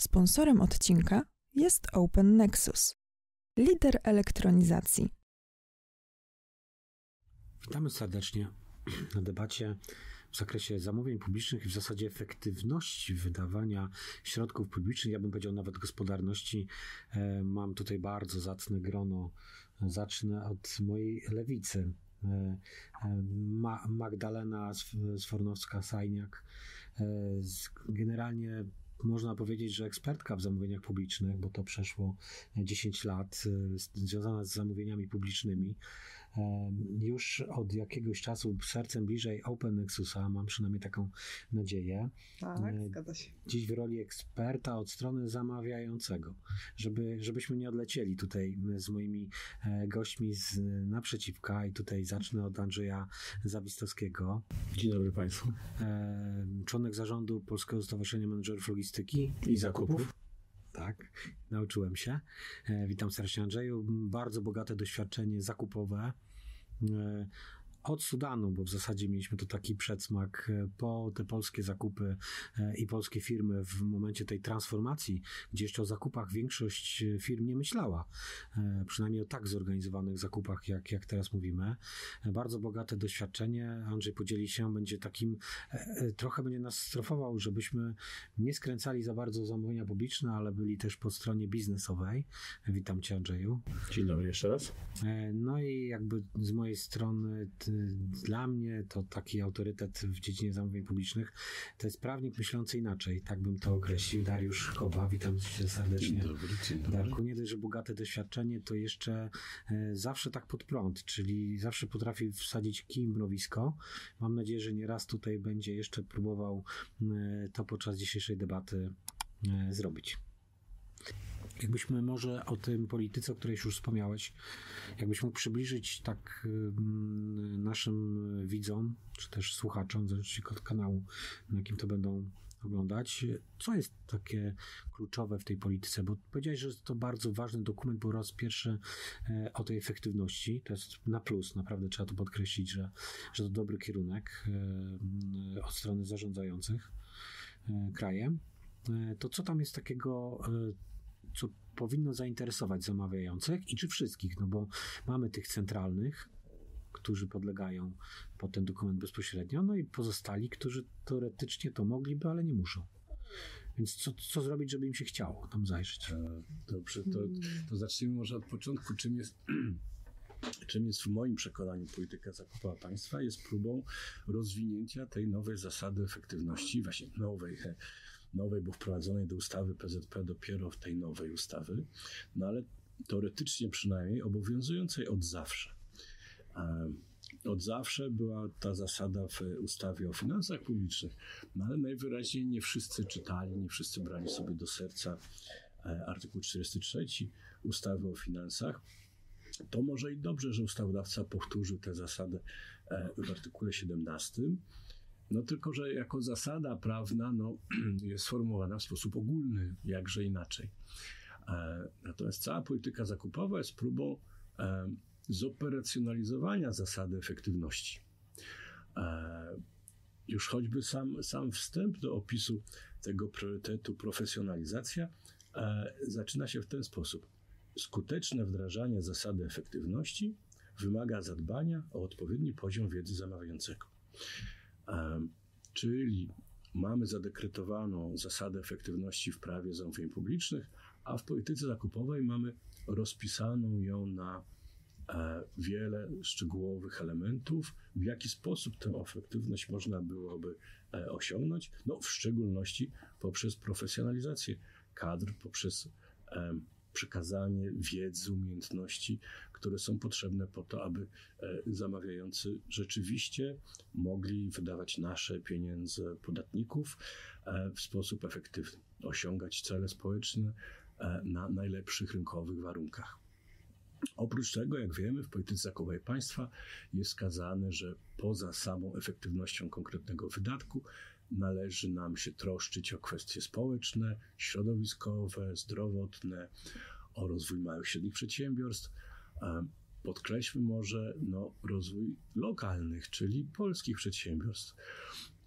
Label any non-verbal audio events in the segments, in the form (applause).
Sponsorem odcinka jest Open Nexus, lider elektronizacji. Witamy serdecznie (clears throat) na debacie w zakresie zamówień publicznych i w zasadzie efektywności wydawania środków publicznych, ja bym powiedział nawet gospodarności. E, mam tutaj bardzo zacne grono. Zacznę od mojej lewicy. E, e, Magdalena Sfornowska-Sajniak, generalnie można powiedzieć, że ekspertka w zamówieniach publicznych, bo to przeszło 10 lat, związana z zamówieniami publicznymi już od jakiegoś czasu sercem bliżej Open Nexusa, mam przynajmniej taką nadzieję. Tak, zgadza się. Dziś w roli eksperta od strony zamawiającego, żeby, żebyśmy nie odlecieli tutaj z moimi e, gośćmi z naprzeciwka i tutaj zacznę od Andrzeja Zawistowskiego. Dzień dobry Państwu. Członek zarządu Polskiego Stowarzyszenia Menedżerów Logistyki i Zakupów. Tak, nauczyłem się. E, witam serdecznie Andrzeju. Bardzo bogate doświadczenie zakupowe e, od Sudanu, bo w zasadzie mieliśmy tu taki przedsmak e, po te polskie zakupy e, i polskie firmy w momencie tej transformacji, gdzie jeszcze o zakupach większość e, firm nie myślała, przynajmniej o tak zorganizowanych zakupach, jak, jak teraz mówimy. Bardzo bogate doświadczenie. Andrzej podzieli się, będzie takim, trochę będzie nas strofował, żebyśmy nie skręcali za bardzo zamówienia publiczne, ale byli też po stronie biznesowej. Witam Cię, Andrzeju. Dzień dobry jeszcze raz. No i jakby z mojej strony dla mnie to taki autorytet w dziedzinie zamówień publicznych to jest prawnik myślący inaczej, tak bym to określił. Dariusz Koba, witam cię serdecznie. Dzień dobry, dzień dobry. Darku, nie dość, że bogate doświadczenie, to jeszcze e, zawsze tak pod prąd, czyli zawsze potrafi wsadzić kij w mrowisko. Mam nadzieję, że nieraz tutaj będzie jeszcze próbował e, to podczas dzisiejszej debaty zrobić. Jakbyśmy może o tym polityce, o której już wspomniałeś, jakbyś mógł przybliżyć tak naszym widzom, czy też słuchaczom, zależy od kanału, na jakim to będą oglądać, co jest takie kluczowe w tej polityce, bo powiedziałeś, że to bardzo ważny dokument, bo raz pierwszy e, o tej efektywności, to jest na plus, naprawdę trzeba to podkreślić, że, że to dobry kierunek e, od strony zarządzających e, krajem. To co tam jest takiego co powinno zainteresować zamawiających i czy wszystkich, no bo mamy tych centralnych, którzy podlegają pod ten dokument bezpośrednio, no i pozostali, którzy teoretycznie to mogliby, ale nie muszą. Więc co, co zrobić, żeby im się chciało tam zajrzeć? E, dobrze, to, to zacznijmy może od początku. Czym jest, (clears throat) czym jest w moim przekonaniu polityka zakupowa państwa? Jest próbą rozwinięcia tej nowej zasady efektywności, właśnie nowej nowej, bo wprowadzonej do ustawy PZP dopiero w tej nowej ustawy, no ale teoretycznie przynajmniej obowiązującej od zawsze. Od zawsze była ta zasada w ustawie o finansach publicznych, no ale najwyraźniej nie wszyscy czytali, nie wszyscy brali sobie do serca e, artykuł 43 ustawy o finansach. To może i dobrze, że ustawodawca powtórzył tę zasadę e, w artykule 17, no tylko, że jako zasada prawna no, (clears throat) jest sformułowana w sposób ogólny, jakże inaczej. E, natomiast cała polityka zakupowa jest próbą e, zoperacjonalizowania zasady efektywności. E, już choćby sam, sam wstęp do opisu tego priorytetu profesjonalizacja zaczyna się w ten sposób. Skuteczne wdrażanie zasady efektywności wymaga zadbania o odpowiedni poziom wiedzy zamawiającego. Czyli mamy zadekretowaną zasadę efektywności w prawie zamówień publicznych, a w polityce zakupowej mamy rozpisaną ją na e, wiele szczegółowych elementów, w jaki sposób tę efektywność można byłoby e, osiągnąć, no w szczególności poprzez profesjonalizację kadr, poprzez przekazanie wiedzy, umiejętności, które są potrzebne po to, aby e, zamawiający rzeczywiście mogli wydawać nasze pieniądze podatników e, w sposób efektywny, osiągać cele społeczne e, na najlepszych rynkowych warunkach. Oprócz tego, jak wiemy, w polityce zakupowej państwa jest skazane, że poza samą efektywnością konkretnego wydatku należy nam się troszczyć o kwestie społeczne, środowiskowe, zdrowotne, o rozwój małych i średnich przedsiębiorstw. Podkreślmy może no, rozwój lokalnych, czyli polskich przedsiębiorstw.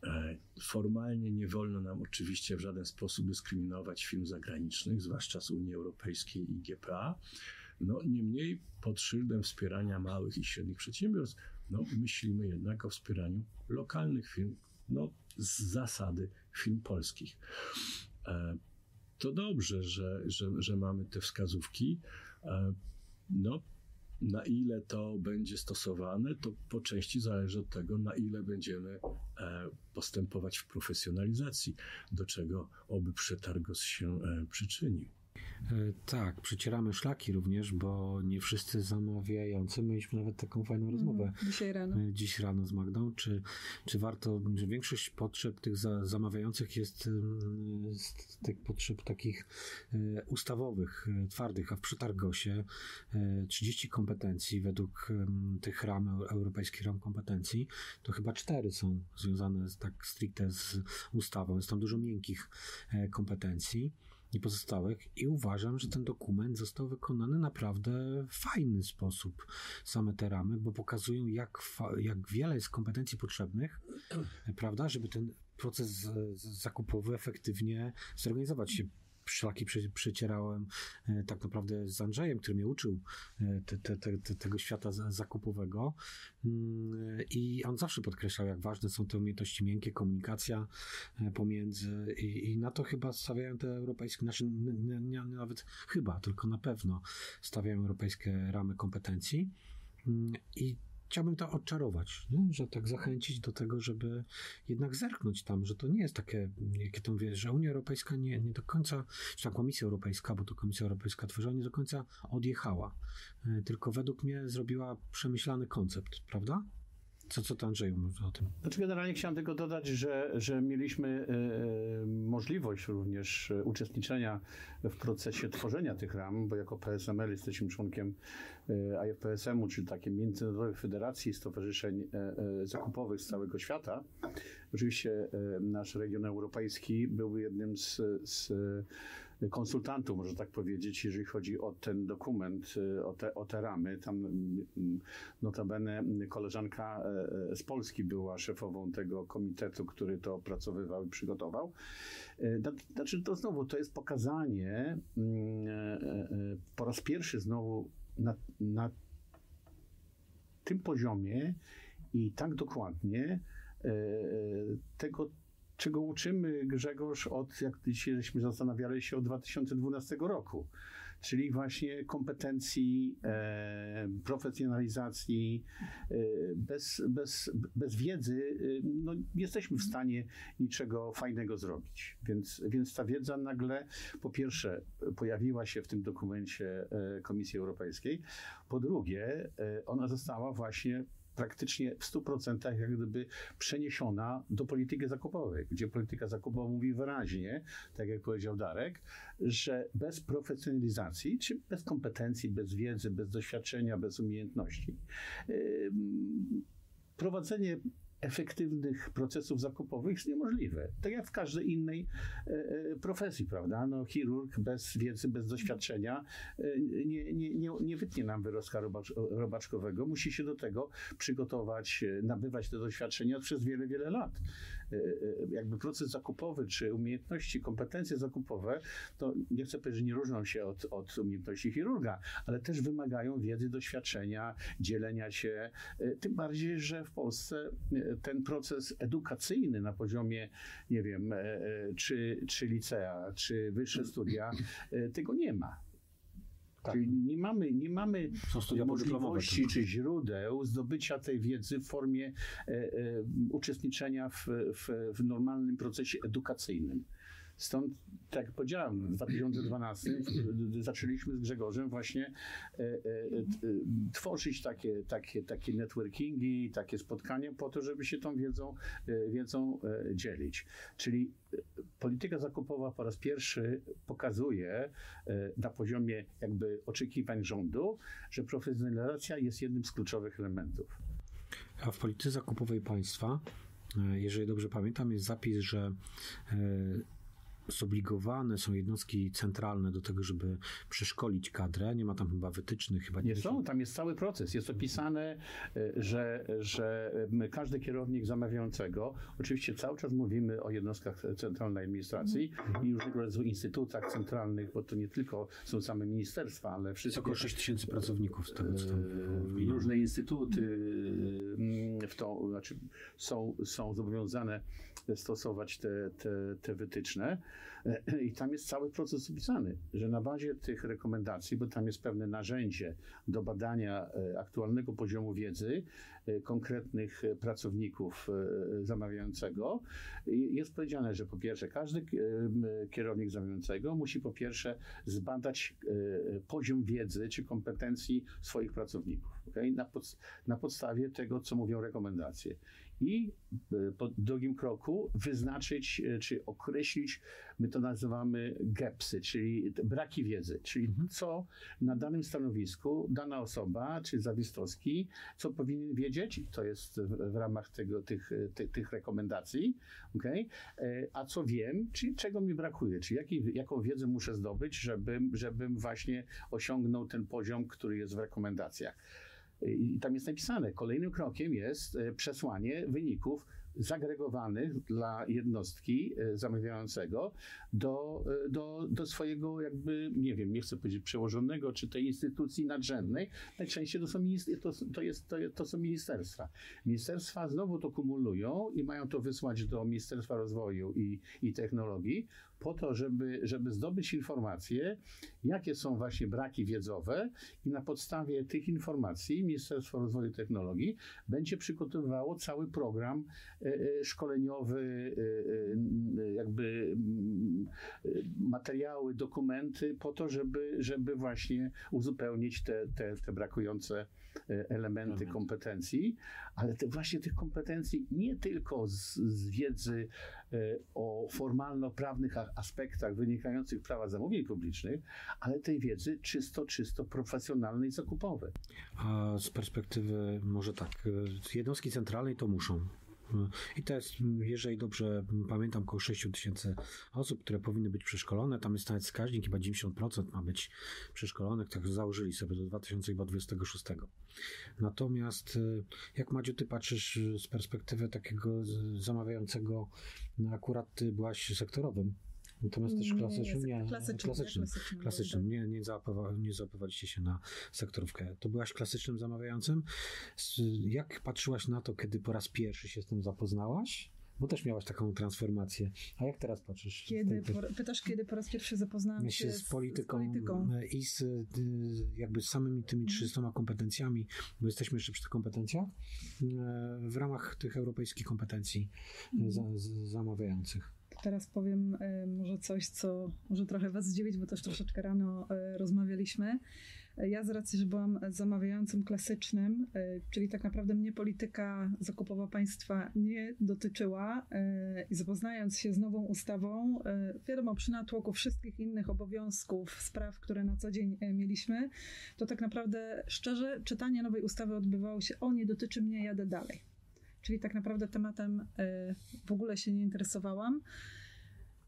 E, formalnie nie wolno nam oczywiście w żaden sposób dyskryminować firm zagranicznych, zwłaszcza z Unii Europejskiej i GPA. No, niemniej pod szyldem wspierania małych i średnich przedsiębiorstw, no, myślimy jednak o wspieraniu lokalnych firm, no, z zasady firm polskich. E, to dobrze, że, że, że mamy te wskazówki. E, no, na ile to będzie stosowane, to po części zależy od tego, na ile będziemy e, postępować w profesjonalizacji, do czego oby przetargos się e, przyczynił. E, tak, przecieramy szlaki również, bo nie wszyscy zamawiający. Mieliśmy nawet taką fajną mhm, rozmowę dzisiaj rano. E, dziś rano z Magdą. Czy, czy warto, że większość potrzeb tych za, zamawiających jest z tych potrzeb takich e, ustawowych, twardych, a w przetargosie 30 kompetencji według tych ram, europejskich ram kompetencji, to chyba cztery są związane tak stricte z ustawą. Jest tam dużo miękkich kompetencji i pozostałych i uważam, że ten dokument został wykonany naprawdę w fajny sposób. Same te ramy, bo pokazują jak, jak wiele jest kompetencji potrzebnych, (clears throat) prawda, żeby ten proces zakupowy efektywnie zorganizować się szlaki przecierałem e, tak naprawdę z Andrzejem, który mnie uczył e, te, te, te, tego świata zakupowego. Mm, i on zawsze podkreślał, jak ważne są te umiejętności miękkie, komunikacja e, pomiędzy. I, i na to chyba stawiają te europejskie, znaczy nie, nie, nawet chyba, tylko na pewno stawiają europejskie ramy kompetencji. Mm, i chciałbym to odczarować, nie? że tak zachęcić do tego, żeby jednak zerknąć tam, że to nie jest takie, jakie to mówię, że Unia Europejska nie, nie do końca, czy ta Komisja Europejska, bo to Komisja Europejska tworzyła, nie do końca odjechała, e, tylko według mnie zrobiła przemyślany koncept, prawda? Co, co to Andrzeju mówi o tym? Znaczy generalnie chciałem tylko dodać, że, że mieliśmy e, możliwość również e, uczestniczenia w procesie tworzenia tych ram, bo jako PSML jesteśmy członkiem e, IFPSM-u, czyli takiej międzynarodowej federacji stowarzyszeń zakupowych z całego świata. Oczywiście nasz region europejski był jednym z, z konsultantów, można tak powiedzieć, jeżeli chodzi o ten dokument, y, o te, o te ramy. Tam mm, notabene koleżanka z Polski była szefową tego komitetu, który to opracowywał i przygotował. Znaczy, to znowu, to jest pokazanie mm, po raz pierwszy znowu na, na tym poziomie i tak dokładnie tego czego uczymy Grzegorz od, jak dzisiaj żeśmy zastanawiali się, od 2012 roku, czyli właśnie kompetencji, e, profesjonalizacji. E, bez, bez, bez wiedzy e, no, nie jesteśmy w stanie niczego fajnego zrobić. Więc, więc ta wiedza nagle, po pierwsze, pojawiła się w tym dokumencie e, Komisji Europejskiej, po drugie, e, ona została właśnie praktycznie w 100% jak gdyby przeniesiona do polityki zakupowej, gdzie polityka zakupowa mówi wyraźnie, tak jak powiedział Darek, że bez profesjonalizacji, czy bez kompetencji, bez wiedzy, bez doświadczenia, bez umiejętności, yy, prowadzenie efektywnych procesów zakupowych jest niemożliwe. Tak jak w każdej innej e, e, profesji, prawda? No, chirurg bez wiedzy, bez doświadczenia e, nie, nie, nie, nie wytnie nam wyrostka robacz, robaczkowego. Musi się do tego przygotować, nabywać te doświadczenia przez wiele, wiele lat. Jakby proces zakupowy, czy umiejętności, kompetencje zakupowe, to nie chcę powiedzieć, że nie różnią się od, od umiejętności chirurga, ale też wymagają wiedzy, doświadczenia, dzielenia się. Tym bardziej, że w Polsce ten proces edukacyjny na poziomie, nie wiem, czy, czy licea, czy wyższe studia, tego nie ma. Tak. Czyli nie mamy, nie mamy możliwości czy źródeł zdobycia tej wiedzy w formie e, e, uczestniczenia w, w, w normalnym procesie edukacyjnym. Stąd, tak jak powiedziałem, w 2012 zaczęliśmy z Grzegorzem właśnie e, e, e, tworzyć takie, takie, takie networkingi, takie spotkania po to, żeby się tą wiedzą, wiedzą dzielić. Czyli polityka zakupowa po raz pierwszy pokazuje na poziomie jakby oczekiwań rządu, że profesjonalizacja jest jednym z kluczowych elementów. A w polityce zakupowej państwa, jeżeli dobrze pamiętam, jest zapis, że zobligowane są jednostki centralne do tego, żeby przeszkolić kadrę. Nie ma tam chyba wytycznych, chyba nie są. Tam jest cały proces. Jest opisane, e, że, że każdy kierownik zamawiającego, oczywiście cały czas mówimy o jednostkach centralnej administracji mhm. i różnego rodzaju instytutach centralnych, bo to nie tylko są same ministerstwa, ale wszystkie... Około 6 tysięcy pracowników z tego, co e, Różne instytuty mm, w to, znaczy są, są zobowiązane stosować te, te, te wytyczne. I tam jest cały proces opisany, że na bazie tych rekomendacji, bo tam jest pewne narzędzie do badania e, aktualnego poziomu wiedzy e, konkretnych pracowników e, zamawiającego, jest powiedziane, że po pierwsze każdy kierownik zamawiającego musi po pierwsze zbadać poziom wiedzy czy kompetencji swoich pracowników okay? na, pod, na podstawie tego, co mówią rekomendacje i e, po drugim kroku wyznaczyć e, czy określić, my to nazywamy gapsy, czyli braki wiedzy, czyli mhm. co na danym stanowisku dana osoba czy Zawistowski, co powinien wiedzieć, to jest w ramach tego, tych, tych, tych rekomendacji, okay? E, a co wiem, czyli czego mi brakuje, czyli jaki, jaką wiedzę muszę zdobyć, żebym, żebym właśnie osiągnął ten poziom, który jest w rekomendacjach. I tam jest napisane, kolejnym krokiem jest e, przesłanie wyników zagregowanych dla jednostki e, zamawiającego do, e, do, do swojego jakby, nie wiem, nie chcę powiedzieć przełożonego, czy tej instytucji nadrzędnej. Najczęściej to są, to, to, jest, to, to są ministerstwa. Ministerstwa znowu to kumulują i mają to wysłać do Ministerstwa Rozwoju i, i Technologii, po to, żeby, żeby zdobyć informacje, jakie są właśnie braki wiedzowe i na podstawie tych informacji Ministerstwo Rozwoju i Technologii będzie przygotowywało cały program e, szkoleniowy, e, jakby materiały, dokumenty po to, żeby, żeby właśnie uzupełnić te, te, te brakujące elementy kompetencji, ale te, właśnie tych kompetencji nie tylko z, z wiedzy o formalno-prawnych aspektach wynikających prawa zamówień publicznych, ale tej wiedzy czysto, czysto profesjonalnej, zakupowej. A z perspektywy może tak, jednostki centralnej to muszą i to jest, jeżeli dobrze pamiętam, około 6 tysięcy osób, które powinny być przeszkolone. Tam jest nawet wskaźnik, chyba 90% ma być przeszkolonych, tak założyli sobie do 2026. Natomiast jak Madziu, ty patrzysz z perspektywy takiego zamawiającego, no akurat ty byłaś sektorowym, Natomiast też klasycznym, nie, nie, klasycznym, klasycznym, klasycznym, klasycznym nie, nie, nie się na sektorówkę. To byłaś klasycznym zamawiającym. Jak patrzyłaś na to, kiedy po raz pierwszy się z tym zapoznałaś? Bo też miałaś taką transformację. A jak teraz patrzysz? Kiedy, po, pytasz, kiedy po raz pierwszy zapoznałam się z, z, polityką, z polityką, i z jakby z samymi tymi 300 mhm. kompetencjami, bo jesteśmy jeszcze przy tych kompetencjach, e, w ramach tych europejskich kompetencji mm. za, zamawiających. Teraz powiem e, może coś, co może trochę Was zdziwić, bo też troszeczkę rano e, rozmawialiśmy. E, ja z racji, że byłam zamawiającym klasycznym, czyli tak naprawdę mnie polityka zakupowa państwa nie dotyczyła i zapoznając się z nową ustawą, wiadomo, przy natłoku wszystkich innych obowiązków, spraw, które na co dzień mieliśmy, to tak naprawdę szczerze czytanie nowej ustawy odbywało się, o nie dotyczy mnie, jadę dalej czyli tak naprawdę tematem y, w ogóle się nie interesowałam.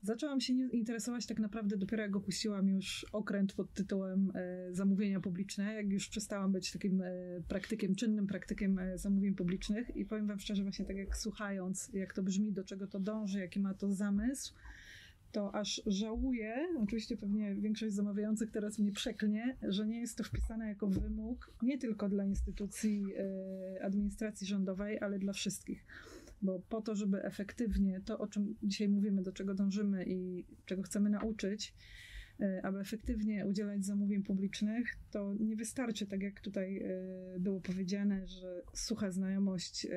Zaczęłam się interesować tak naprawdę dopiero jak opuściłam już okręt pod tytułem y, zamówienia publiczne, jak już przestałam być takim y, praktykiem, czynnym praktykiem zamówień publicznych i powiem wam szczerze, właśnie tak jak słuchając, jak to brzmi, do czego to dąży, jaki ma to zamysł, to aż żałuję, oczywiście pewnie większość zamawiających teraz mnie przeklnie, że nie jest to wpisane jako wymóg nie tylko dla instytucji e, administracji rządowej, ale dla wszystkich. Bo po to, żeby efektywnie to, o czym dzisiaj mówimy, do czego dążymy i czego chcemy nauczyć, e, aby efektywnie udzielać zamówień publicznych, to nie wystarczy, tak jak tutaj e, było powiedziane, że sucha znajomość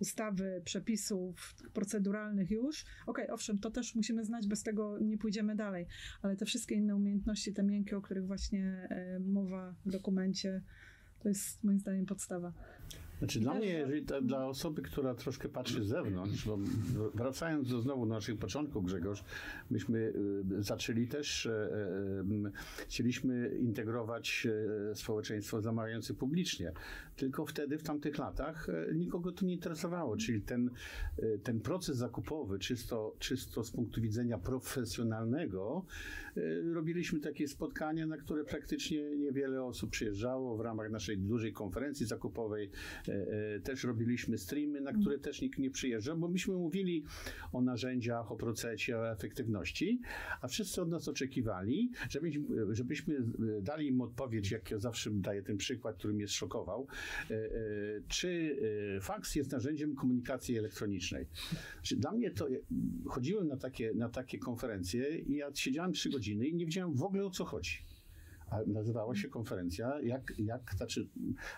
ustawy, przepisów proceduralnych już. Okej, okay, owszem, to też musimy znać, bez tego nie pójdziemy dalej, ale te wszystkie inne umiejętności, te miękkie, o których właśnie e, mowa w dokumencie, to jest moim zdaniem podstawa. Znaczy dla mnie, jeżeli ta, dla osoby, która troszkę patrzy z zewnątrz, bo wracając do znowu do naszych początków, Grzegorz, myśmy y, zaczęli też, e, e, chcieliśmy integrować e, społeczeństwo zamawiające publicznie. Tylko wtedy, w tamtych latach, nikogo to nie interesowało, czyli ten, ten proces zakupowy, czysto, czysto z punktu widzenia profesjonalnego, robiliśmy takie spotkania, na które praktycznie niewiele osób przyjeżdżało w ramach naszej dużej konferencji zakupowej też robiliśmy streamy, na które też nikt nie przyjeżdża, bo myśmy mówili o narzędziach, o procesie, o efektywności, a wszyscy od nas oczekiwali, żebyśmy, żebyśmy dali im odpowiedź, jak ja zawsze daję ten przykład, który mnie zszokował, e, czy faks jest narzędziem komunikacji elektronicznej. Dla mnie to, chodziłem na takie, na takie konferencje i ja siedziałem trzy godziny i nie wiedziałem w ogóle o co chodzi a nazywała się konferencja jak, jak znaczy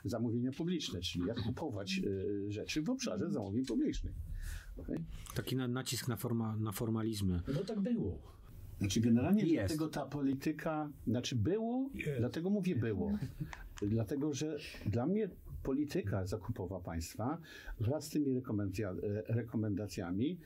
zamówienia publiczne, czyli jak kupować y, rzeczy w obszarze zamówień publicznych. Okay? Taki nacisk na, forma, na formalizmy. No tak było. Znaczy generalnie jest. dlatego ta polityka, znaczy było, jest. dlatego mówię było. dlatego, że dla mnie polityka zakupowa państwa wraz z tymi rekomendacjami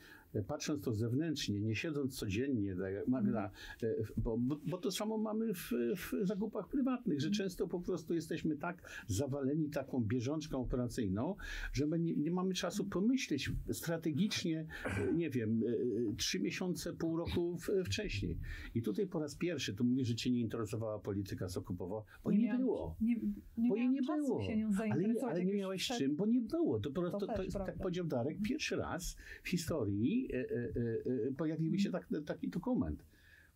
patrząc to zewnętrznie, nie siedząc codziennie, tak jak Magda, e, bo, bo, to samo mamy w, w zakupach prywatnych, że często po prostu jesteśmy tak zawaleni taką bieżączką operacyjną, że my nie, nie mamy czasu pomyśleć strategicznie, e, nie wiem, e, trzy miesiące, pół roku wcześniej. I tutaj po raz pierwszy, tu mówisz, że cię nie interesowała polityka zakupowa, bo nie, nie było. Nie, nie bo jej nie było. ale, ale nie miałeś przed... czym, bo nie było. To, po prostu, to, to jest, tak powiedział Darek, pierwszy raz w historii E, e, e, pojawiły się tak, taki dokument,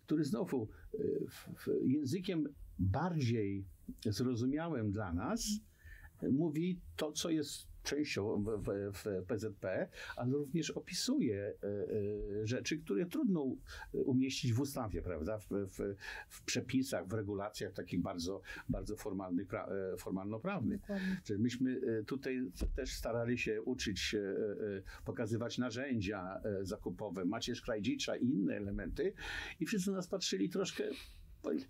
który znowu językiem bardziej zrozumiałym dla nas mówi to, co jest częścią w, w, PZP, ale również opisuje e, e, rzeczy, które trudno umieścić w ustawie, prawda, w, w, w przepisach, w regulacjach takich bardzo, bardzo formalnych, e, formalno-prawnych. Czyli myśmy tutaj też starali się uczyć, pokazywać narzędzia zakupowe, Macierz Krajdzicza i inne elementy i wszyscy nas patrzyli troszkę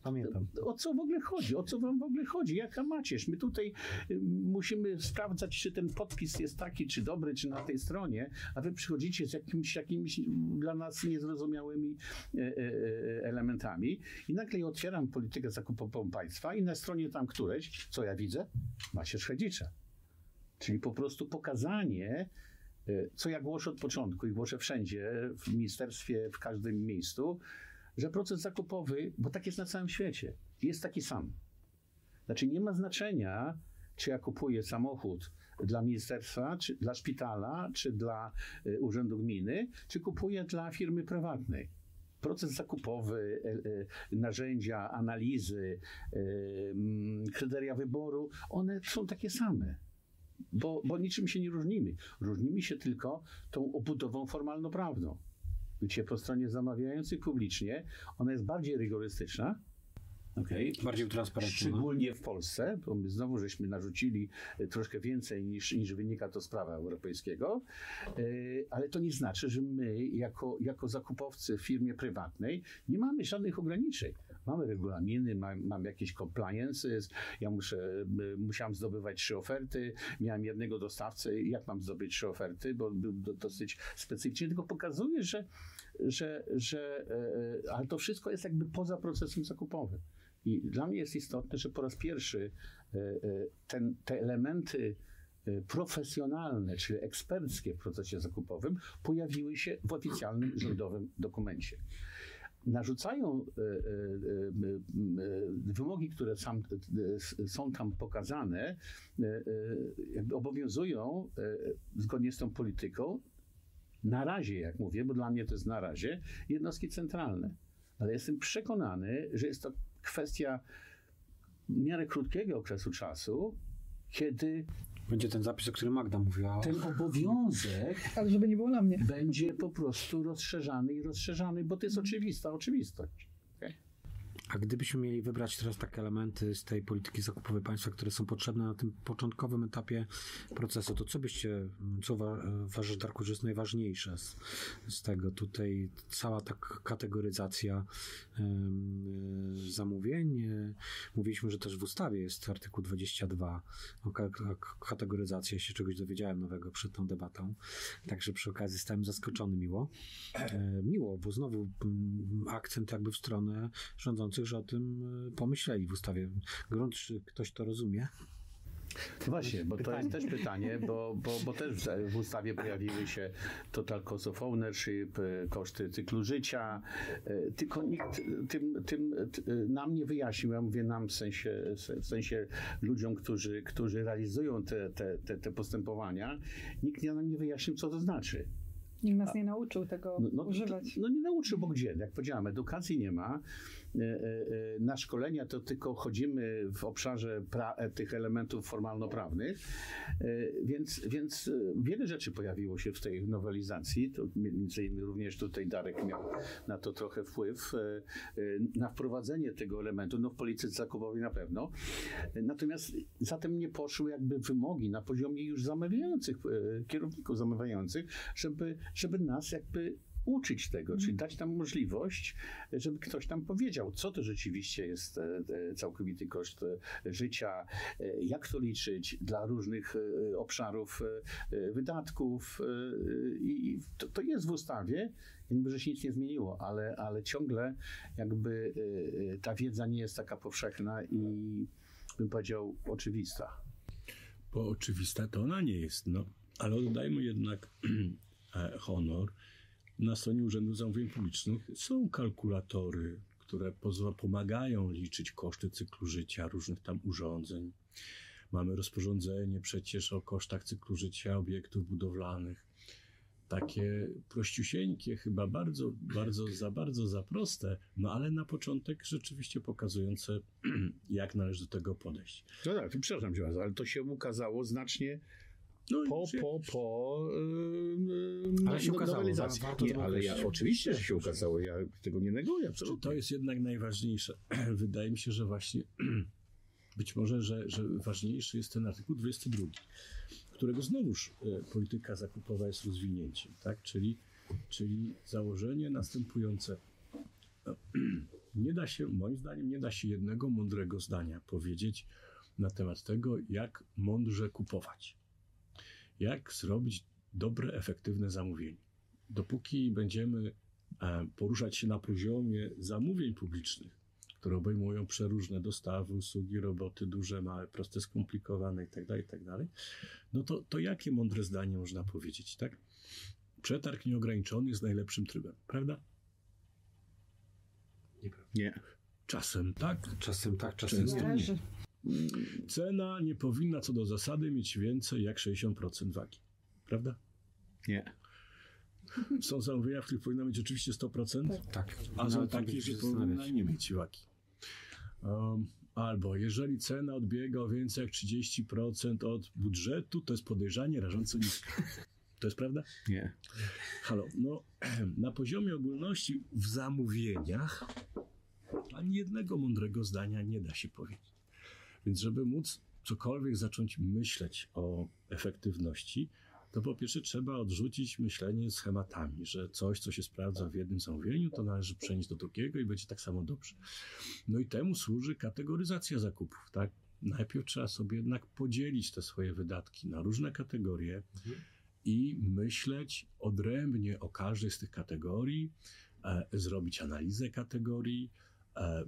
Pamiętam. O co w ogóle chodzi? O co wam w ogóle chodzi? Jaka macierz? My tutaj y, musimy sprawdzać, czy ten podpis jest taki, czy dobry, czy na tej stronie, a wy przychodzicie z jakimiś, jakimiś dla nas niezrozumiałymi e, e, elementami i nagle otwieram politykę zakupową państwa i na stronie tam któreś, co ja widzę? Macierz Chedzicza. Czyli po prostu pokazanie, co ja głoszę od początku i głoszę wszędzie, w ministerstwie, w każdym miejscu, że proces zakupowy, bo tak jest na całym świecie, jest taki sam. Znaczy nie ma znaczenia, czy ja kupuję samochód dla ministerstwa, czy dla szpitala, czy dla y, urzędu gminy, czy kupuję dla firmy prywatnej. Proces zakupowy, y, y, narzędzia, analizy, mm, kryteria wyboru, one są takie same. Bo, bo niczym się nie różnimy. Różnimy się tylko tą obudową formalno-prawną gdzie po stronie zamawiających publicznie ona jest bardziej rygorystyczna, Okay. Bardziej transparentna. Szczególnie w Polsce, bo my znowu żeśmy narzucili e, troszkę więcej niż, niż wynika to z prawa europejskiego, e, ale to nie znaczy, że my jako, jako zakupowcy w firmie prywatnej nie mamy żadnych ograniczeń. Mamy regulaminy, mam, mam jakieś compliances, ja muszę, musiałem zdobywać trzy oferty, miałem jednego dostawcę, jak mam zdobyć trzy oferty, bo był dosyć specyficznie, tylko pokazuje, że, że, że e, ale to wszystko jest jakby poza procesem zakupowym. I dla mnie jest istotne, że po raz pierwszy e, e, ten, te elementy profesjonalne, czyli eksperckie w procesie zakupowym pojawiły się w oficjalnym rządowym dokumencie narzucają e, e, e, wymogi, które sam, są tam pokazane, obowiązują zgodnie z tą polityką, na razie, jak mówię, bo dla mnie to jest na razie, jednostki centralne. Ale jestem przekonany, że jest to kwestia w miarę krótkiego okresu czasu, kiedy będzie ten zapis, o którym Magda mówiła. Ten obowiązek. Ale żeby nie było na mnie. Będzie po prostu rozszerzany i rozszerzany, bo to jest oczywista oczywistość. A gdybyśmy mieli wybrać teraz takie elementy z tej polityki zakupowej państwa, które są potrzebne na tym początkowym etapie procesu, to co byście, co uważasz, Darku, że jest najważniejsze z, z tego? Tutaj cała ta kategoryzacja y, zamówień. Mówiliśmy, że też w ustawie jest artykuł 22 o kategoryzacji. Ja się czegoś dowiedziałem nowego przed tą debatą, także przy okazji stałem zaskoczony miło. E, miło, bo znowu akcent jakby w stronę rządzących, że o tym e, pomyśleli w ustawie. Grunt, czy ktoś to rozumie? Właśnie, bo to jest też pytanie, bo, bo, bo też w ustawie pojawiły się total cost of ownership, e, koszty cyklu życia, tylko nikt tym, tym nam nie wyjaśnił, ja mówię nam w sensie, w sensie ludziom, którzy, którzy realizują te, te, te, te postępowania, nikt nam nie wyjaśnił, co to znaczy. Nikt nas nie nauczył tego no, no, używać. No nie nauczył, bo gdzie? Jak powiedziałem, edukacji nie ma. E, e, e, na szkolenia to tylko chodzimy w obszarze tych elementów formalno-prawnych, więc, więc wiele rzeczy pojawiło się w tej nowelizacji. To między innymi również tutaj Darek miał na to trochę wpływ, na wprowadzenie tego elementu, no w polityce zakupowej na pewno. Natomiast zatem nie poszły jakby wymogi na poziomie już zamawiających, kierowników zamawiających, żeby, żeby nas jakby uczyć tego, czyli dać tam możliwość, żeby ktoś tam powiedział, co to rzeczywiście jest e, e, całkowity koszt e, życia, jak to liczyć dla różnych obszarów wydatków. I to, to jest w ustawie. Niby, że się nic nie zmieniło, ale, ale ciągle jakby ta wiedza nie jest taka powszechna i bym powiedział oczywista. Bo oczywista to ona nie jest, no. Ale oddajmy jednak (clears throat) honor na stronie Urzędu Zamówień Publicznych są kalkulatory, które pomagają liczyć koszty cyklu życia różnych tam urządzeń. Mamy rozporządzenie przecież o kosztach cyklu życia obiektów budowlanych. Takie prościusieńkie, chyba bardzo, bardzo, za bardzo za proste, no ale na początek rzeczywiście pokazujące, (clears throat) jak należy do tego podejść. No tak, przepraszam cię ale to się ukazało znacznie no, po, po, po yy, ale się ukazało, nowelizacji. Nie, ale ja, oczywiście, że się ukazało, ja tego nie neguję, absolutnie. To jest jednak najważniejsze. (clears throat) Wydaje mi się, że właśnie (clears throat) być może, że, że ważniejszy jest ten artykuł 22, którego znowuż e, polityka zakupowa jest rozwinięciem, tak? czyli, czyli założenie następujące. (clears throat) Nie da się, moim zdaniem, nie da się jednego mądrego zdania powiedzieć na temat tego, jak mądrze kupować jak zrobić dobre, efektywne zamówienie. Dopóki będziemy e, poruszać się na poziomie zamówień publicznych, które obejmują przeróżne dostawy, usługi, roboty, duże, małe, proste, skomplikowane itd., tak itd., tak no to, to jakie mądre zdanie można powiedzieć, tak? Przetarg nieograniczony jest najlepszym trybem, prawda? Nie. Czasem tak. Czasem tak, czasem nie. Cena nie powinna co do zasady mieć więcej jak 60% wagi. Prawda? Nie. Są zamówienia, w których powinna mieć oczywiście 100%, tak. tak. a są takie, że powinna nie mieć wagi. Um, albo jeżeli cena odbiega o więcej jak 30% od budżetu, to jest podejrzanie rażąco niskie. To jest prawda? Nie. Halo, no (clears throat) na poziomie ogólności w zamówieniach ani jednego mądrego zdania nie da się powiedzieć. Więc żeby móc cokolwiek zacząć myśleć o efektywności, to po pierwsze trzeba odrzucić myślenie schematami, że coś, co się sprawdza w jednym zamówieniu, to należy przenieść do drugiego i będzie tak samo dobrze. No i temu służy kategoryzacja zakupów, tak? Najpierw trzeba sobie jednak podzielić te swoje wydatki na różne kategorie i myśleć odrębnie o każdej z tych kategorii, e, zrobić analizę kategorii,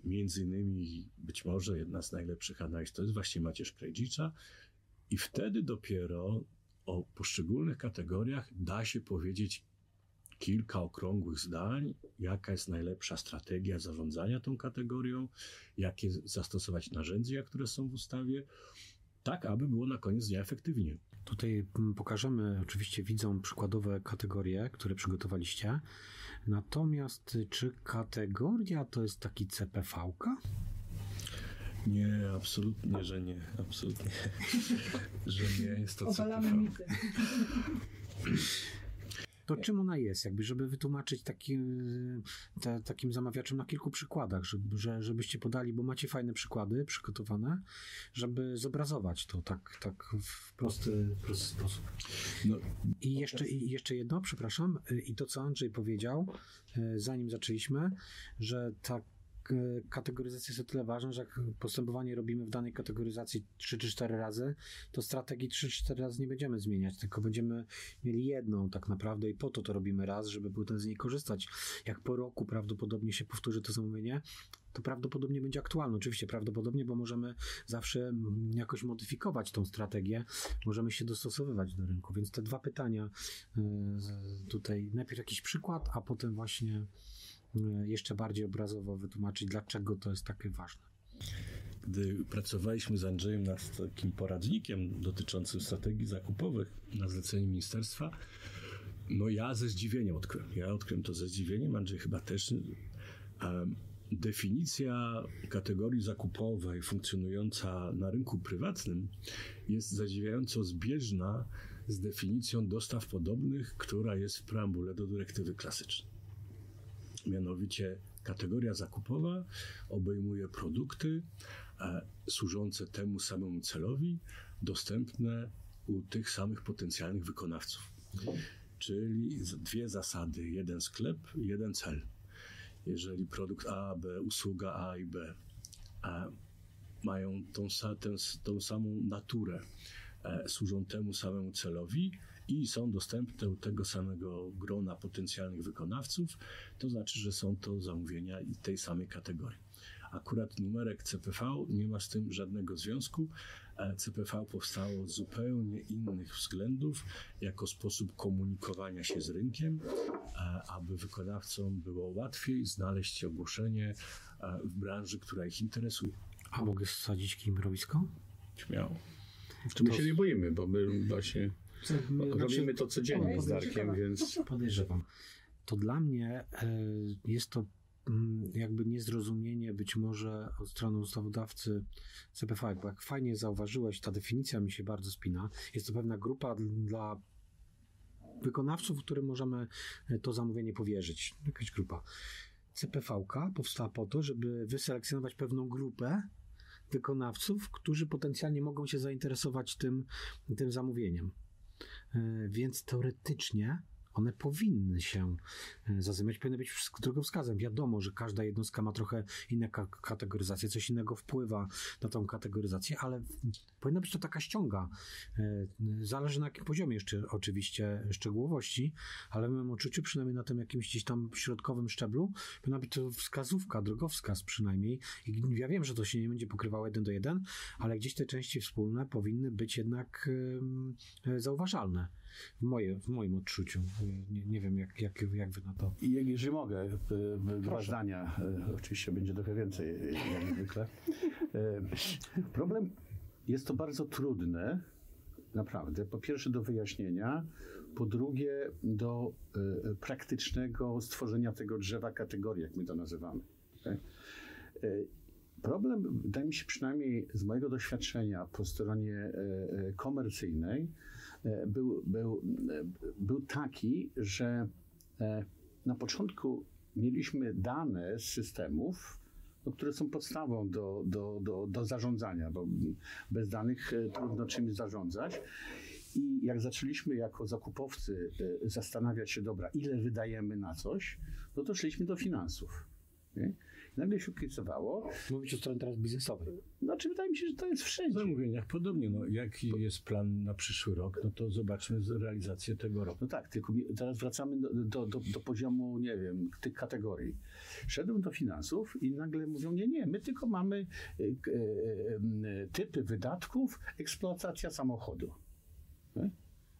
Między innymi być może jedna z najlepszych analiz to jest właśnie Macierz Krejdzicza i wtedy dopiero o poszczególnych kategoriach da się powiedzieć kilka okrągłych zdań, jaka jest najlepsza strategia zarządzania tą kategorią, jakie zastosować narzędzia, które są w ustawie, tak aby było na koniec dnia efektywnie. Tutaj mm, pokażemy oczywiście widzom przykładowe kategorie, które przygotowaliście. Natomiast czy kategoria to jest taki CPV-ka? Nie, absolutnie, że nie. Absolutnie, (laughs) że nie jest to Obalamy mity. (laughs) To czym ona jest, jakby, żeby wytłumaczyć taki, te, takim zamawiaczom na kilku przykładach, żeby, że, żebyście podali, bo macie fajne przykłady przygotowane, żeby zobrazować to tak, tak w prosty, prosty sposób. No, I jeszcze, I jeszcze jedno, przepraszam, i to, co Andrzej powiedział, e, zanim zaczęliśmy, że tak kategoryzacja jest o tyle ważna, że jak postępowanie robimy w danej kategoryzacji 3 czy 4 razy, to strategii 3 czy 4 razy nie będziemy zmieniać, tylko będziemy mieli jedną tak naprawdę i po to to robimy raz, żeby potem z niej korzystać. Jak po roku prawdopodobnie się powtórzy to zamówienie, to prawdopodobnie będzie aktualne. Oczywiście prawdopodobnie, bo możemy zawsze jakoś modyfikować tą strategię, możemy się dostosowywać do rynku. Więc te dwa pytania y, tutaj, najpierw jakiś przykład, a potem właśnie E, jeszcze bardziej obrazowo wytłumaczyć, dlaczego to jest takie ważne. Gdy pracowaliśmy z Andrzejem nad takim poradnikiem dotyczącym strategii zakupowych na zlecenie ministerstwa, no ja ze zdziwieniem odkryłem. Ja odkryłem to ze zdziwieniem, Andrzej chyba też. Definicja kategorii zakupowej funkcjonująca na rynku prywatnym jest zadziwiająco zbieżna z definicją dostaw podobnych, która jest w preambule do dyrektywy klasycznej. Mianowicie kategoria zakupowa obejmuje produkty e, służące temu samemu celowi, dostępne u tych samych potencjalnych wykonawców. Czyli dwie zasady: jeden sklep, jeden cel. Jeżeli produkt A, B, usługa A i B e, mają tą, tę, tą samą naturę, e, służą temu samemu celowi, i są dostępne u tego samego grona potencjalnych wykonawców, to znaczy, że są to zamówienia tej samej kategorii. Akurat numerek CPV nie ma z tym żadnego związku. E, CPV powstało z zupełnie innych względów, jako sposób komunikowania się z rynkiem, e, aby wykonawcom było łatwiej znaleźć ogłoszenie e, w branży, która ich interesuje. A mogę wsadzić kimrowisko? Śmiało. W my się nie boimy, bo my właśnie Robimy to codziennie z Darkiem, więc... Podejrzewam. To dla mnie e, jest to mm, jakby niezrozumienie być może od strony ustawodawcy CPV, bo jak fajnie zauważyłeś, ta definicja mi się bardzo spina. Jest to pewna grupa dla wykonawców, którym możemy e, to zamówienie powierzyć. Jakaś grupa. CPV powstała po to, żeby wyselekcjonować pewną grupę wykonawców, którzy potencjalnie mogą się zainteresować tym, tym zamówieniem. E, więc teoretycznie one powinny się e, zazębiać, powinny być drogowskazem. Wiadomo, że każda jednostka ma trochę inną kategoryzację, coś innego wpływa na tą kategoryzację, ale powinna być to taka ściąga. E, zależy na jakim poziomie jeszcze oczywiście szczegółowości, ale w moim odczuciu, przynajmniej na tym jakimś gdzieś tam środkowym szczeblu, powinna być to wskazówka, drogowskaz przynajmniej. I ja wiem, że to się nie będzie pokrywało jeden do jeden, ale gdzieś te części wspólne powinny być jednak zauważalne. W, moje, w moim odczuciu. Nie, nie wiem, jak, jak, jak wy na to. I jeżeli mogę, dwa zdania. E, oczywiście będzie trochę więcej, jak zwykle. Problem jest to bardzo trudne, naprawdę. Po pierwsze do wyjaśnienia, po drugie do praktycznego stworzenia tego drzewa kategorii, jak my to nazywamy. Problem, wydaje mi się przynajmniej z mojego doświadczenia po stronie komercyjnej, był, był, e, był taki, że e, na początku mieliśmy dane z systemów, no, które są podstawą do, do, do, do zarządzania, bo bez danych trudno czymś zarządzać. I jak zaczęliśmy jako zakupowcy zastanawiać się, dobra, ile wydajemy na coś, no to szliśmy do finansów. Nie? Nagle się okazywało... Mówić o stronie teraz biznesowej. Znaczy wydaje mi się, że to jest wszędzie. W zamówieniach podobnie. No, jaki jest plan na przyszły rok, no to zobaczmy realizację tego roku. No tak, tylko teraz wracamy do, do, do, do poziomu, nie wiem, tych kategorii. Szedłem do finansów i nagle mówią, nie, nie, my tylko mamy e, e, e, typy wydatków, eksploatacja samochodu.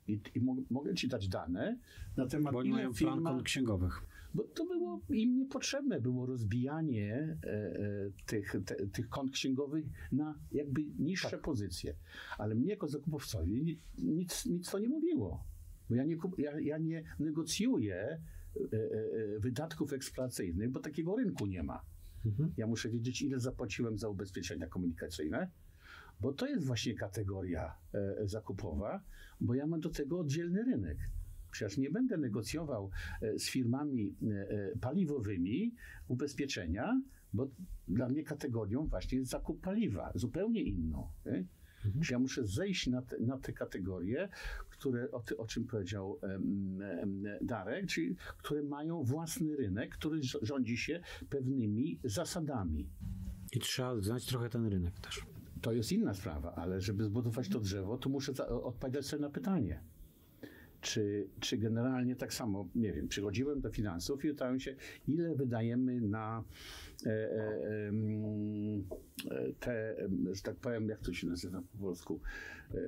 I, I, mogę ci dać dane na temat Bo oni mają firma... plan księgowych bo to było im niepotrzebne, było rozbijanie e, e, tych, te, tych kont księgowych na jakby niższe tak. pozycje. Ale mnie jako zakupowcowi nic, nic to nie mówiło. Bo ja nie, ja, ja nie negocjuję e, wydatków eksploatacyjnych, bo takiego rynku nie ma. Mhm. Ja muszę wiedzieć, ile zapłaciłem za ubezpieczenia komunikacyjne, bo to jest właśnie kategoria zakupowa, bo ja mam do tego oddzielny rynek. Przecież nie będę negocjował e, z firmami e, e, paliwowymi ubezpieczenia, bo dla mnie kategorią właśnie jest zakup paliwa, zupełnie inną. Nie? Mhm. Czyli ja muszę zejść na te, na te kategorie, które, o, ty, o czym powiedział um, Darek, czyli które mają własny rynek, który rządzi się pewnymi zasadami. I trzeba znać trochę ten rynek też. To jest inna sprawa, ale żeby zbudować to drzewo, to muszę odpowiedzieć sobie na pytanie. Czy, czy generalnie tak samo, nie wiem, przychodziłem do finansów i pytałem się, ile wydajemy na e, e, e, te, że tak powiem, jak to się nazywa po polsku, e,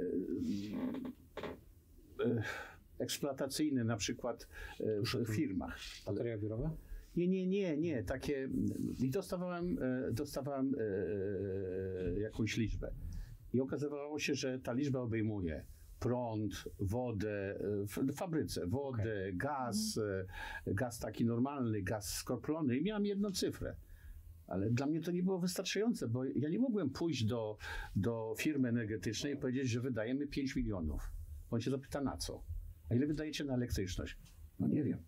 e, eksploatacyjne na przykład e, w firmach. Bateria biurowa? Nie, nie, nie, nie. Takie. I dostawałem, dostawałem jakąś liczbę. I okazywało się, że ta liczba obejmuje prąd, wodę w fabryce, wodę, okay. gaz, gaz taki normalny, gaz skroplony i miałem jedną cyfrę. Ale dla mnie to nie było wystarczające, bo ja nie mogłem pójść do, do firmy energetycznej i powiedzieć, że wydajemy 5 milionów. On się zapyta na co? A ile wydajecie na elektryczność? No nie wiem.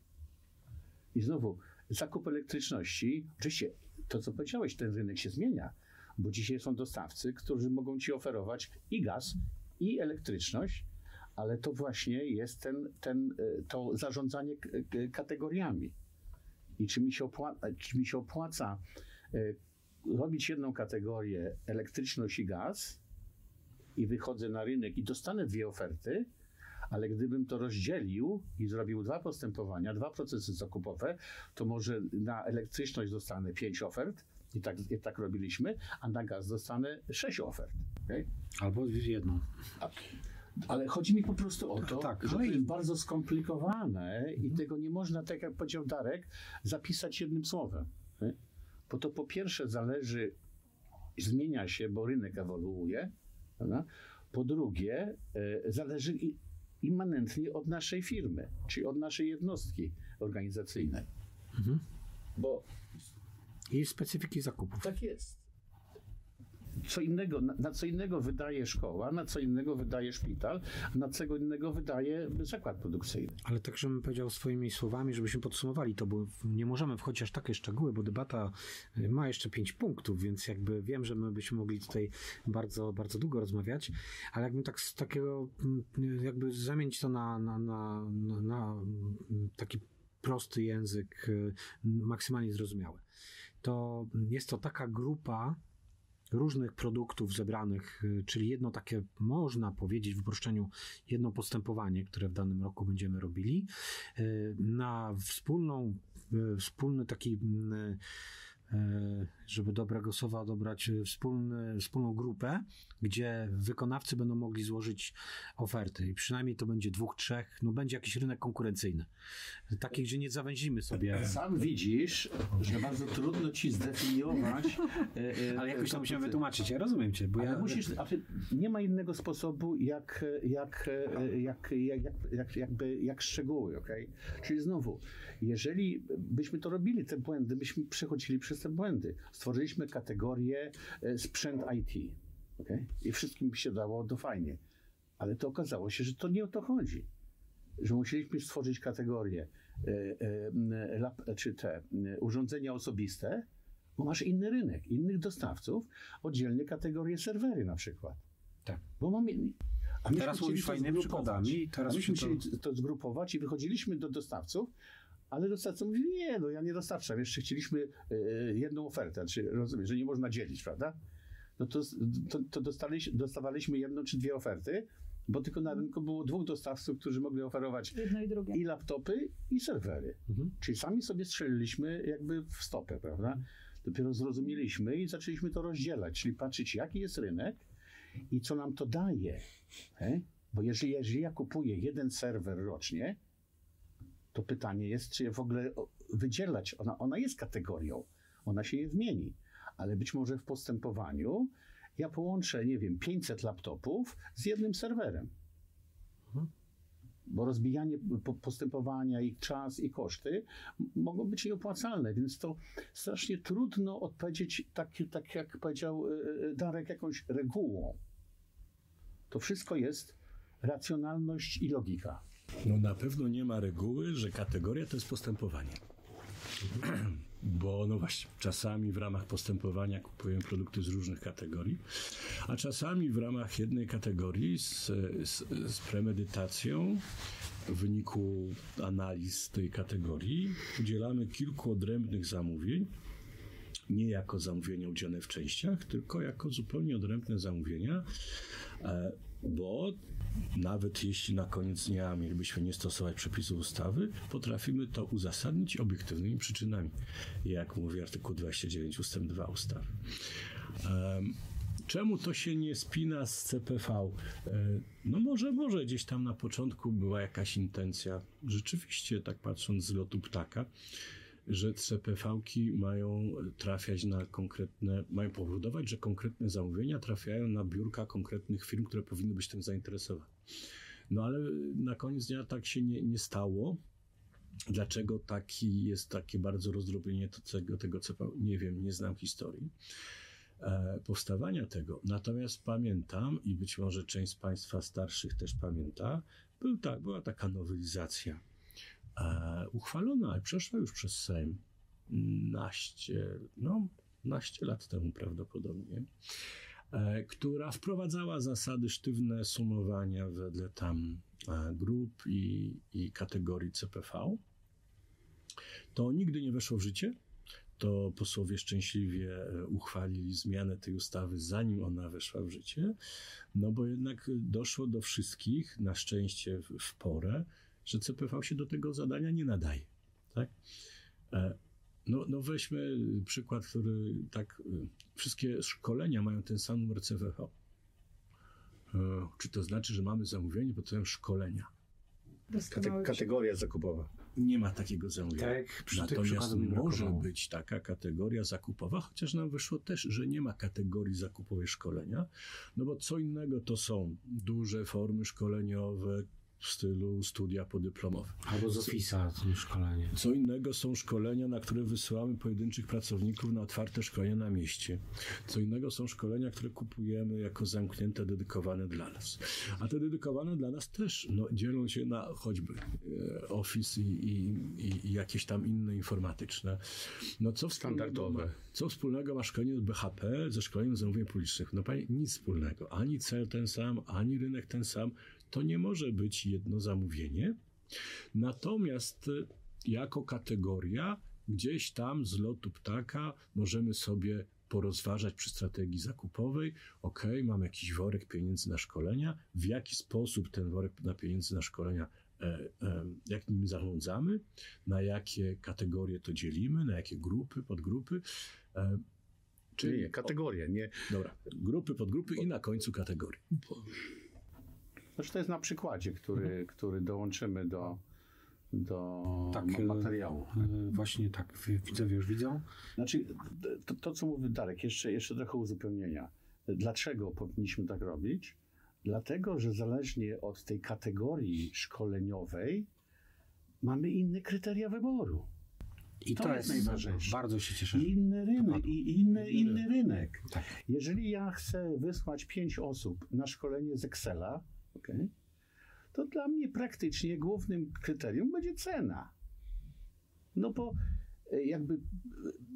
I znowu, zakup elektryczności, oczywiście to, co powiedziałeś, ten rynek się zmienia, bo dzisiaj są dostawcy, którzy mogą ci oferować i gaz, i elektryczność, ale to właśnie jest ten, ten, e, to zarządzanie kategoriami. I czy mi się opłaca, czy mi się opłaca e, robić jedną kategorię elektryczność i gaz i wychodzę na rynek i dostanę dwie oferty, ale gdybym to rozdzielił i zrobił dwa postępowania, dwa procesy zakupowe, to może na elektryczność dostanę pięć ofert, i tak, i tak robiliśmy, a na gaz dostanę sześć ofert. Okay? Albo jedną. Ale chodzi mi po prostu o to, tak, że to jest bardzo skomplikowane i tego nie można, tak jak powiedział Darek, zapisać jednym słowem. Bo to po pierwsze zależy, zmienia się, bo rynek ewoluuje. Prawda? Po drugie, e, zależy immanentnie od naszej firmy, czyli od naszej jednostki organizacyjnej. Mhm. Bo i specyfiki zakupów. Tak jest. Co innego, na, co innego wydaje szkoła, na co innego wydaje szpital, na co innego wydaje zakład produkcyjny. Ale tak, żebym powiedział swoimi słowami, żebyśmy podsumowali to, bo nie możemy wchodzić aż takie szczegóły, bo debata y, ma jeszcze pięć punktów, więc jakby wiem, że my byśmy mogli tutaj bardzo, bardzo długo rozmawiać, ale jakbym tak z takiego, mm, jakby zamienić to na, na, na, na, na mm, taki prosty język, y, maksymalnie zrozumiały to jest to taka grupa różnych produktów zebranych, y, czyli jedno takie, można powiedzieć w uproszczeniu, jedno postępowanie, które w danym roku będziemy robili, y, na wspólną, y, wspólny taki E, żeby dobrego słowa dobrać e, wspólny, wspólną grupę, gdzie wykonawcy będą mogli złożyć oferty i przynajmniej to będzie dwóch, trzech, no będzie jakiś rynek konkurencyjny. Taki, gdzie nie zawęzimy sobie. Sam widzisz, że bardzo trudno ci zdefiniować. E, ale jakoś to musimy wytłumaczyć, ja rozumiem cię. Bo ale ja... musisz, nie ma innego sposobu jak, jak, jak, jak, jak, jakby, jak szczegóły, okay? Czyli znowu, jeżeli byśmy to robili, te błędy, byśmy przechodzili przez te błędy. Stworzyliśmy kategorię e, sprzęt IT. Okay? I wszystkim się dało to fajnie. Ale to okazało się, że to nie o to chodzi. Że musieliśmy stworzyć kategorię e, e, czy te urządzenia osobiste, bo masz inny rynek, innych dostawców, oddzielnie kategorie serwery na przykład. Tak. Bo mamy, a teraz mówisz fajnymi przykładami. Teraz a myśmy to... to zgrupować i wychodziliśmy do dostawców, ale dostawca mówi, nie, no ja nie dostarczam, jeszcze chcieliśmy e, jedną ofertę, czy rozumiem, że nie można dzielić, prawda? No to, to, to dostawaliśmy jedną czy dwie oferty, bo tylko na rynku było dwóch dostawców, którzy mogli oferować i, i laptopy, i serwery. Mhm. Czyli sami sobie strzeliliśmy jakby w stopę, prawda? Dopiero zrozumieliśmy i zaczęliśmy to rozdzielać, czyli patrzeć, jaki jest rynek i co nam to daje. He? Bo jeżeli, jeżeli ja kupuję jeden serwer rocznie, to pytanie jest, czy je w ogóle wydzielać. Ona, ona jest kategorią, ona się je zmieni, ale być może w postępowaniu ja połączę, nie wiem, 500 laptopów z jednym serwerem. Mhm. Bo rozbijanie postępowania, ich czas i koszty mogą być nieopłacalne, więc to strasznie trudno odpowiedzieć, tak, tak jak powiedział e, e, Darek, jakąś regułą. To wszystko jest racjonalność i logika. No na pewno nie ma reguły, że kategoria to jest postępowanie. (clears throat) Bo no właśnie, czasami w ramach postępowania kupujemy produkty z różnych kategorii, a czasami w ramach jednej kategorii z, z, z premedytacją w wyniku analiz tej kategorii udzielamy kilku odrębnych zamówień, nie jako zamówienia udzielone w częściach, tylko jako zupełnie odrębne zamówienia, e, bo nawet jeśli na koniec dnia mielibyśmy nie stosować przepisów ustawy, potrafimy to uzasadnić obiektywnymi przyczynami, jak mówi artykuł 29 ust. 2 ustawy. Czemu to się nie spina z CPV? E, no może, może gdzieś tam na początku była jakaś intencja, rzeczywiście, tak patrząc z lotu ptaka, że CPV-ki mają trafiać na konkretne, mają powodować, że konkretne zamówienia trafiają na biurka konkretnych firm, które powinny być tym zainteresowane. No ale na koniec dnia tak się nie, nie stało. Dlaczego taki jest takie bardzo rozdrobienie tego, tego CPV? Nie wiem, nie znam historii e, powstawania tego. Natomiast pamiętam, i być może część z Państwa starszych też pamięta, był tak, była taka nowelizacja uchwalona i przeszła już przez Sejm naście, no, naście lat temu prawdopodobnie, e, która wprowadzała zasady sztywne sumowania wedle tam e, grup i, i kategorii CPV. To nigdy nie weszło w życie. To posłowie szczęśliwie e, uchwalili zmianę tej ustawy, zanim ona weszła w życie, no bo jednak doszło do wszystkich, na szczęście w, w porę, że CPV się do tego zadania nie nadaje. Tak? E, no, no weźmy przykład, który tak, e, wszystkie szkolenia mają ten sam numer CPV. E, czy to znaczy, że mamy zamówienie pod tytułem szkolenia? Kate, kategoria zakupowa. Nie ma takiego zamówienia. Tak, Natomiast może być taka kategoria zakupowa, chociaż nam wyszło też, że nie ma kategorii zakupowej szkolenia, no bo co innego to są duże formy szkoleniowe, w stylu studia podyplomowe. Albo z Office'a szkolenie. Co innego są szkolenia, na które wysyłamy pojedynczych pracowników na otwarte szkolenia na mieście. Co innego są szkolenia, które kupujemy jako zamknięte, dedykowane dla nas. A te dedykowane dla nas też no, dzielą się na choćby e, Office i, i, i, jakieś tam inne informatyczne. No co wspólnego, ma, co wspólnego ma szkolenie z BHP ze szkoleniem zamówień publicznych? No panie, nic wspólnego. Ani cel ten sam, ani rynek ten sam to nie może być jedno zamówienie. Natomiast y, jako kategoria gdzieś tam z lotu ptaka możemy sobie porozważać przy strategii zakupowej. Ok, mam jakiś worek pieniędzy na szkolenia. W jaki sposób ten worek na pieniędzy na szkolenia, e, e, jak nim zarządzamy, na jakie kategorie to dzielimy, na jakie grupy, podgrupy. E, czyli nie, kategorie, nie. Dobra, grupy, podgrupy i na końcu kategorie. Znaczy to jest na przykładzie, który, mhm. który dołączymy do, do tak, materiału. E, właśnie tak, widzowie już widzą. Znaczy, to, to, co mówi Darek, jeszcze, jeszcze trochę uzupełnienia. Dlaczego powinniśmy tak robić? Dlatego, że zależnie od tej kategorii szkoleniowej mamy inne kryteria wyboru. I to, to jest, jest najważniejsze. Bardzo się cieszę. Inny rynek, i inny, inny rynek. Tak. Jeżeli ja chcę wysłać pięć osób na szkolenie z Excela, okay, to dla mnie praktycznie głównym kryterium będzie cena. No bo e, jakby e,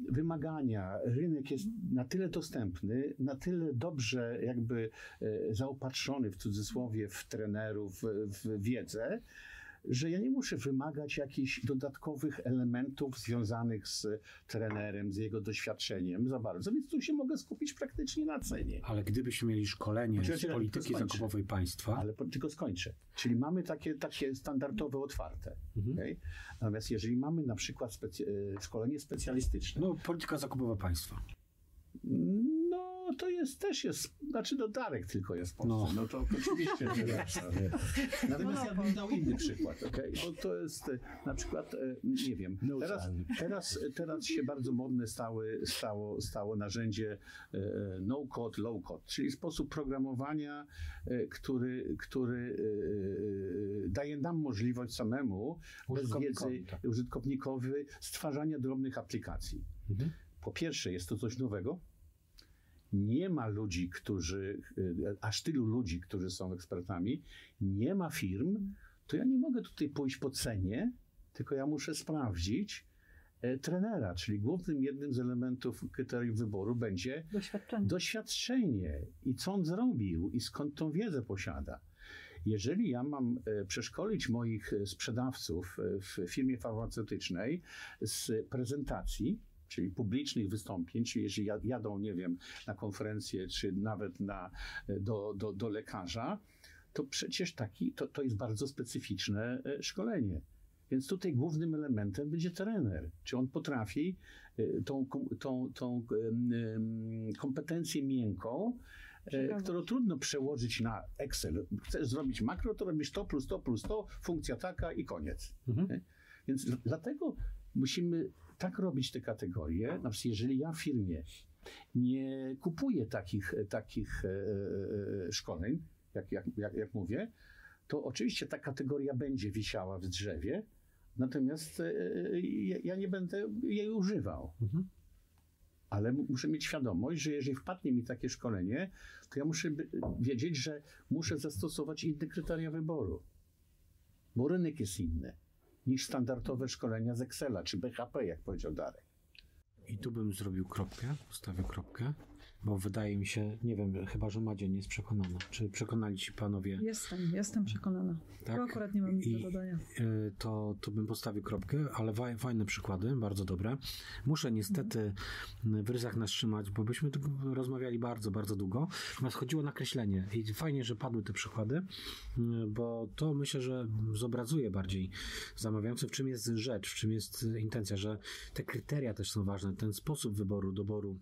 wymagania, rynek jest na tyle dostępny, na tyle dobrze jakby e, zaopatrzony w cudzysłowie w trenerów, w wiedzę, że ja nie muszę wymagać jakichś dodatkowych elementów związanych z trenerem, z jego doświadczeniem za bardzo, więc tu się mogę skupić praktycznie na cenie. Ale gdybyśmy mieli szkolenie z polityki zakupowej państwa... Ale tylko skończę. Czyli mamy takie, takie standardowe, otwarte. Mhm. Okay? Natomiast jeżeli mamy na przykład specy e, szkolenie specjalistyczne... No, polityka zakupowa państwa. No, to jest też jest, znaczy no Darek tylko jest po no. no to oczywiście, że (laughs) Natomiast ja bym dał inny przykład, okay? bo to jest e, na przykład, e, nie wiem, teraz, teraz, teraz się bardzo modne stały, stało, stało narzędzie e, no-code, low-code, czyli sposób programowania, który, który daje nam możliwość samemu, bez wiedzy tak. użytkownikowi, stwarzania drobnych aplikacji. Mhm. Po pierwsze, jest to coś nowego, nie ma ludzi, którzy, e, aż tylu ludzi, którzy są ekspertami, nie ma firm, to ja nie mogę tutaj pójść po cenie, tylko ja muszę sprawdzić e, trenera, czyli głównym jednym z elementów kryterium wyboru będzie Doświadczenie. doświadczenie i co on zrobił i skąd tą wiedzę posiada. Jeżeli ja mam e, przeszkolić moich sprzedawców w firmie farmaceutycznej z prezentacji, czyli publicznych wystąpień, czyli jeżeli jad- jadą, nie wiem, na konferencję, czy nawet na, e, do, do, do lekarza, to przecież taki, to, to jest bardzo specyficzne e, szkolenie. Więc tutaj głównym elementem będzie trener. Czy on potrafi e, tą, tą, tą kompetencję miękką, e, Przekazać. którą trudno przełożyć na Excel. Chcesz zrobić makro, to robisz to plus to plus to, funkcja taka i koniec. Mhm. Więc d- dlatego musimy tak robić te kategorie. Na przykład, jeżeli ja w firmie nie kupuję takich, takich e, e, szkoleń, jak, jak, jak, jak mówię, to oczywiście ta kategoria będzie wisiała w drzewie, natomiast e, ja- nie będę jej używał. Mhm. Ale muszę mieć świadomość, że jeżeli wpadnie mi takie szkolenie, to ja muszę wiedzieć, że muszę zastosować inne kryteria wyboru. Bo rynek jest inny niż standardowe szkolenia z Excela czy BHP, jak powiedział Darek. I tu bym zrobił kropkę, postawię kropkę, bo wydaje mi się, nie wiem, chyba że Madzia nie jest przekonana. Czy przekonali ci panowie, Jestem, jestem przekonana. tak? Bo akurat nie mam nic I- do dodania. Y, to, to bym postawił kropkę, ale fajne przykłady, bardzo dobre. Muszę niestety y, w ryzach nas trzymać, bo byśmy tu rozmawiali bardzo, bardzo długo. Natomiast chodziło o nakreślenie i fajnie, że padły te przykłady, y, bo to myślę, że zobrazuje bardziej zamawiający, w czym jest rzecz, w czym jest intencja, że te kryteria też są ważne, ten sposób wyboru, doboru